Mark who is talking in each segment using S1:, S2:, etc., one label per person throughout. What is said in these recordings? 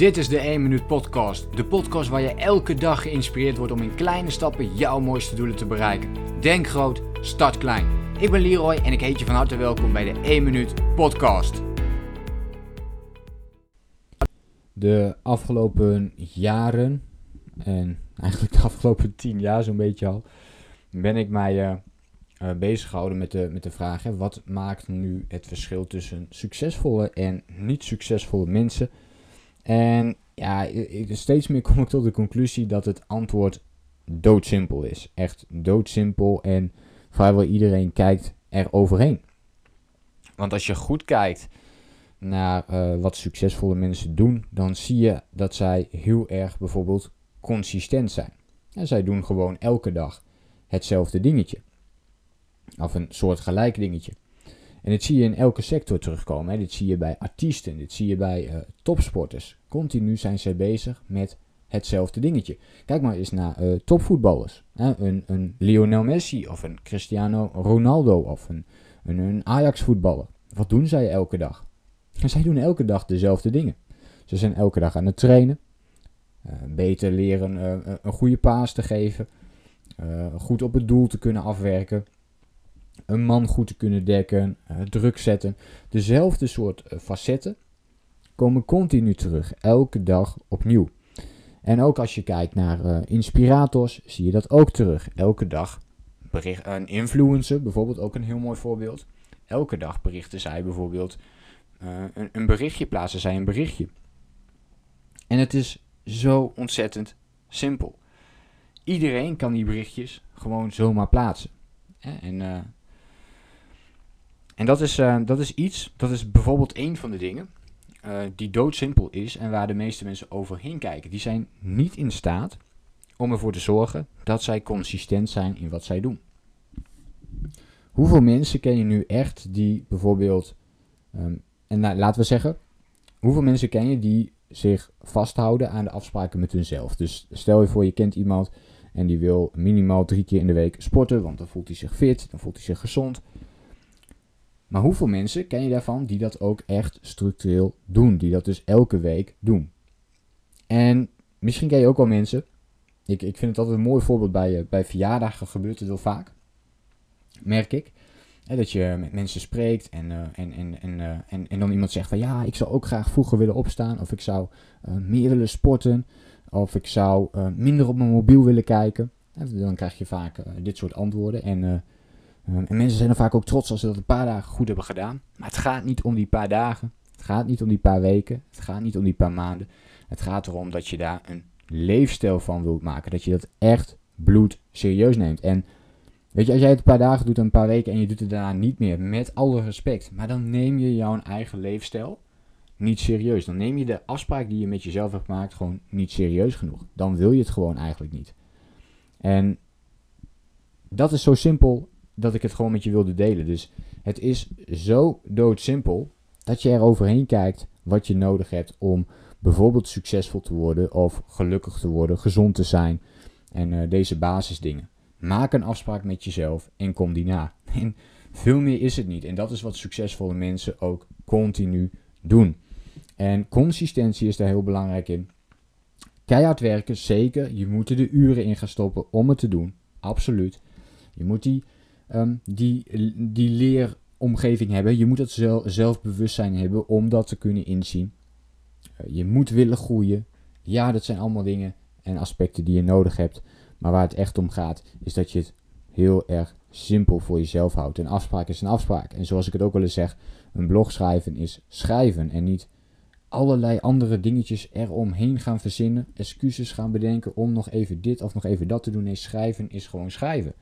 S1: Dit is de 1 Minuut Podcast. De podcast waar je elke dag geïnspireerd wordt om in kleine stappen jouw mooiste doelen te bereiken. Denk groot, start klein. Ik ben Leroy en ik heet je van harte welkom bij de 1 Minuut Podcast.
S2: De afgelopen jaren, en eigenlijk de afgelopen 10 jaar zo'n beetje al, ben ik mij uh, bezig gehouden met de, met de vraag: hè, wat maakt nu het verschil tussen succesvolle en niet succesvolle mensen? En ja, steeds meer kom ik tot de conclusie dat het antwoord doodsimpel is. Echt doodsimpel en vrijwel iedereen kijkt er overheen. Want als je goed kijkt naar uh, wat succesvolle mensen doen, dan zie je dat zij heel erg bijvoorbeeld consistent zijn. En zij doen gewoon elke dag hetzelfde dingetje. Of een soort gelijk dingetje. En dit zie je in elke sector terugkomen. Hè. Dit zie je bij artiesten, dit zie je bij uh, topsporters. Continu zijn zij bezig met hetzelfde dingetje. Kijk maar eens naar uh, topvoetballers. Hè. Een, een, Lionel Messi of een Cristiano Ronaldo of een, een, Ajax voetballer. Wat doen zij elke dag? Zij doen elke dag dezelfde dingen. Ze zijn elke dag aan het trainen. Uh, beter leren een goede paas te geven. goed op het doel te kunnen afwerken een man goed te kunnen dekken, uh, druk zetten. Dezelfde soort uh, facetten komen continu terug, elke dag opnieuw. En ook als je kijkt naar uh, inspirators, zie je dat ook terug. Elke dag bericht, een influencer, bijvoorbeeld ook een heel mooi voorbeeld. Elke dag berichten zij bijvoorbeeld een, een berichtje, plaatsen zij een berichtje. En het is zo ontzettend simpel. Iedereen kan die berichtjes gewoon zomaar plaatsen. En en dat is, uh, dat is iets, dat is bijvoorbeeld een van de dingen uh, die doodsimpel is en waar de meeste mensen overheen kijken. Die zijn niet in staat om ervoor te zorgen dat zij consistent zijn in wat zij doen. Hoeveel mensen ken je nu echt die bijvoorbeeld, um, en nou, laten we zeggen, hoeveel mensen ken je die zich vasthouden aan de afspraken met hunzelf? Dus stel je voor, je kent iemand en die wil minimaal drie keer in de week sporten, want dan voelt hij zich fit, dan voelt hij zich gezond. Maar hoeveel mensen ken je daarvan die dat ook echt structureel doen? Die dat dus elke week doen. En misschien ken je ook wel mensen. Ik, ik vind het altijd een mooi voorbeeld bij, eh, bij verjaardagen gebeurt het heel vaak. Merk ik. Hè, dat je met mensen spreekt en, uh, en, en, en, uh, en, en dan iemand zegt van ja, ik zou ook graag vroeger willen opstaan. Of ik zou meer willen sporten. Of ik zou minder op mijn mobiel willen kijken. dan krijg je vaak dit soort antwoorden. En Ehm, en mensen zijn dan vaak ook trots als ze dat een paar dagen goed hebben gedaan. Maar het gaat niet om die paar dagen. Het gaat niet om die paar weken. Het gaat niet om die paar maanden. Het gaat erom dat je daar een leefstijl van wilt maken. Dat je dat echt bloed serieus neemt. En weet je, als jij het een paar dagen doet, een paar weken en je doet het daarna niet meer, met alle respect. Maar dan neem je jouw eigen leefstijl niet serieus. Dan neem je de afspraak die je met jezelf hebt gemaakt gewoon niet serieus genoeg. Dan wil je het gewoon eigenlijk niet. En dat is zo simpel dat ik het gewoon met je wilde delen. Dus het is zo doodsimpel dat je er overheen kijkt wat je nodig hebt om bijvoorbeeld succesvol te worden of gelukkig te worden, gezond te zijn en uh, deze basisdingen. Maak een afspraak met jezelf en kom die na. En veel meer is het niet. En dat is wat succesvolle mensen ook continu doen. En consistentie is daar heel belangrijk in. Keihard werken, zeker. Je moet er de uren in gaan stoppen om het te doen. Absoluut. Je moet die um, die, die leeromgeving hebben. Je moet dat zelfbewustzijn hebben om dat te kunnen inzien. Uh, je moet willen groeien. Ja, dat zijn allemaal dingen en aspecten die je nodig hebt. Maar waar het echt om gaat, is dat je het heel erg simpel voor jezelf houdt. Een afspraak is een afspraak. En zoals ik het ook wel eens zeg, een blog schrijven is schrijven en niet allerlei andere dingetjes eromheen gaan verzinnen, excuses gaan bedenken om nog even dit of nog even dat te doen. Nee, schrijven is gewoon schrijven.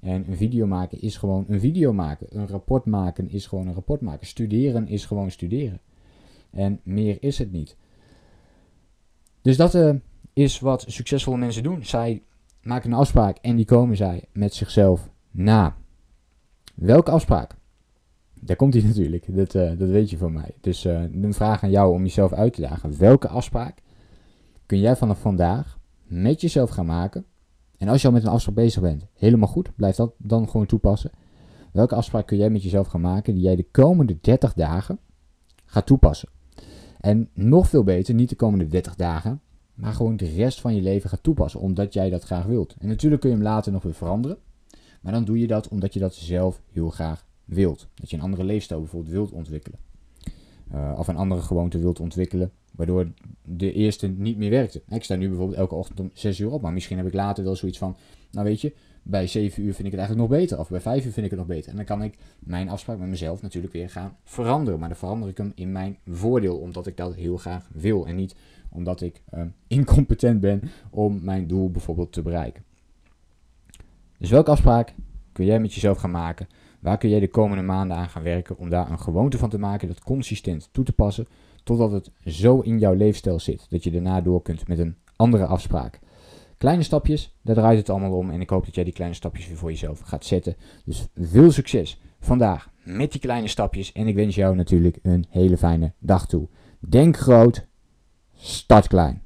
S2: En een video maken is gewoon een video maken. Een rapport maken is gewoon een rapport maken. Studeren is gewoon studeren. En meer is het niet. Dus dat uh, is wat succesvolle mensen doen. Zij maken een afspraak en die komen zij met zichzelf na. Welke afspraak? Daar komt hij natuurlijk, dat, uh, dat weet je van mij. Dus een vraag aan jou om jezelf uit te dagen. Welke afspraak kun jij vanaf vandaag met jezelf gaan maken en als je al met een afspraak bezig bent, helemaal goed, blijf dat dan gewoon toepassen. Welke afspraak kun jij met jezelf gaan maken die jij de komende 30 dagen gaat toepassen? En nog veel beter, niet de komende 30 dagen, maar gewoon de rest van je leven gaat toepassen, omdat jij dat graag wilt. En natuurlijk kun je hem later nog weer veranderen, maar dan doe je dat omdat je dat zelf heel graag wilt. Dat je een andere leefstijl bijvoorbeeld wilt ontwikkelen. Uh, of een andere gewoonte wilt ontwikkelen, waardoor de eerste niet meer werkte. Ik sta nu bijvoorbeeld elke ochtend om 6 uur op, maar misschien heb ik later wel zoiets van, nou weet je, bij 7 uur vind ik het eigenlijk nog beter, of bij 5 uur vind ik het nog beter. En dan kan ik mijn afspraak met mezelf natuurlijk weer gaan veranderen, maar dan verander ik hem in mijn voordeel, omdat ik dat heel graag wil en niet omdat ik uh, incompetent ben om mijn doel bijvoorbeeld te bereiken. Dus welke afspraak kun jij met jezelf gaan maken? Waar kun jij de komende maanden aan gaan werken om daar een gewoonte van te maken, dat consistent toe te passen, totdat het zo in jouw leefstijl zit dat je daarna door kunt met een andere afspraak. Kleine stapjes, daar draait het allemaal om en ik hoop dat jij die kleine stapjes weer voor jezelf gaat zetten. Dus veel succes vandaag met die kleine stapjes en ik wens jou natuurlijk een hele fijne dag toe. Denk groot, start klein.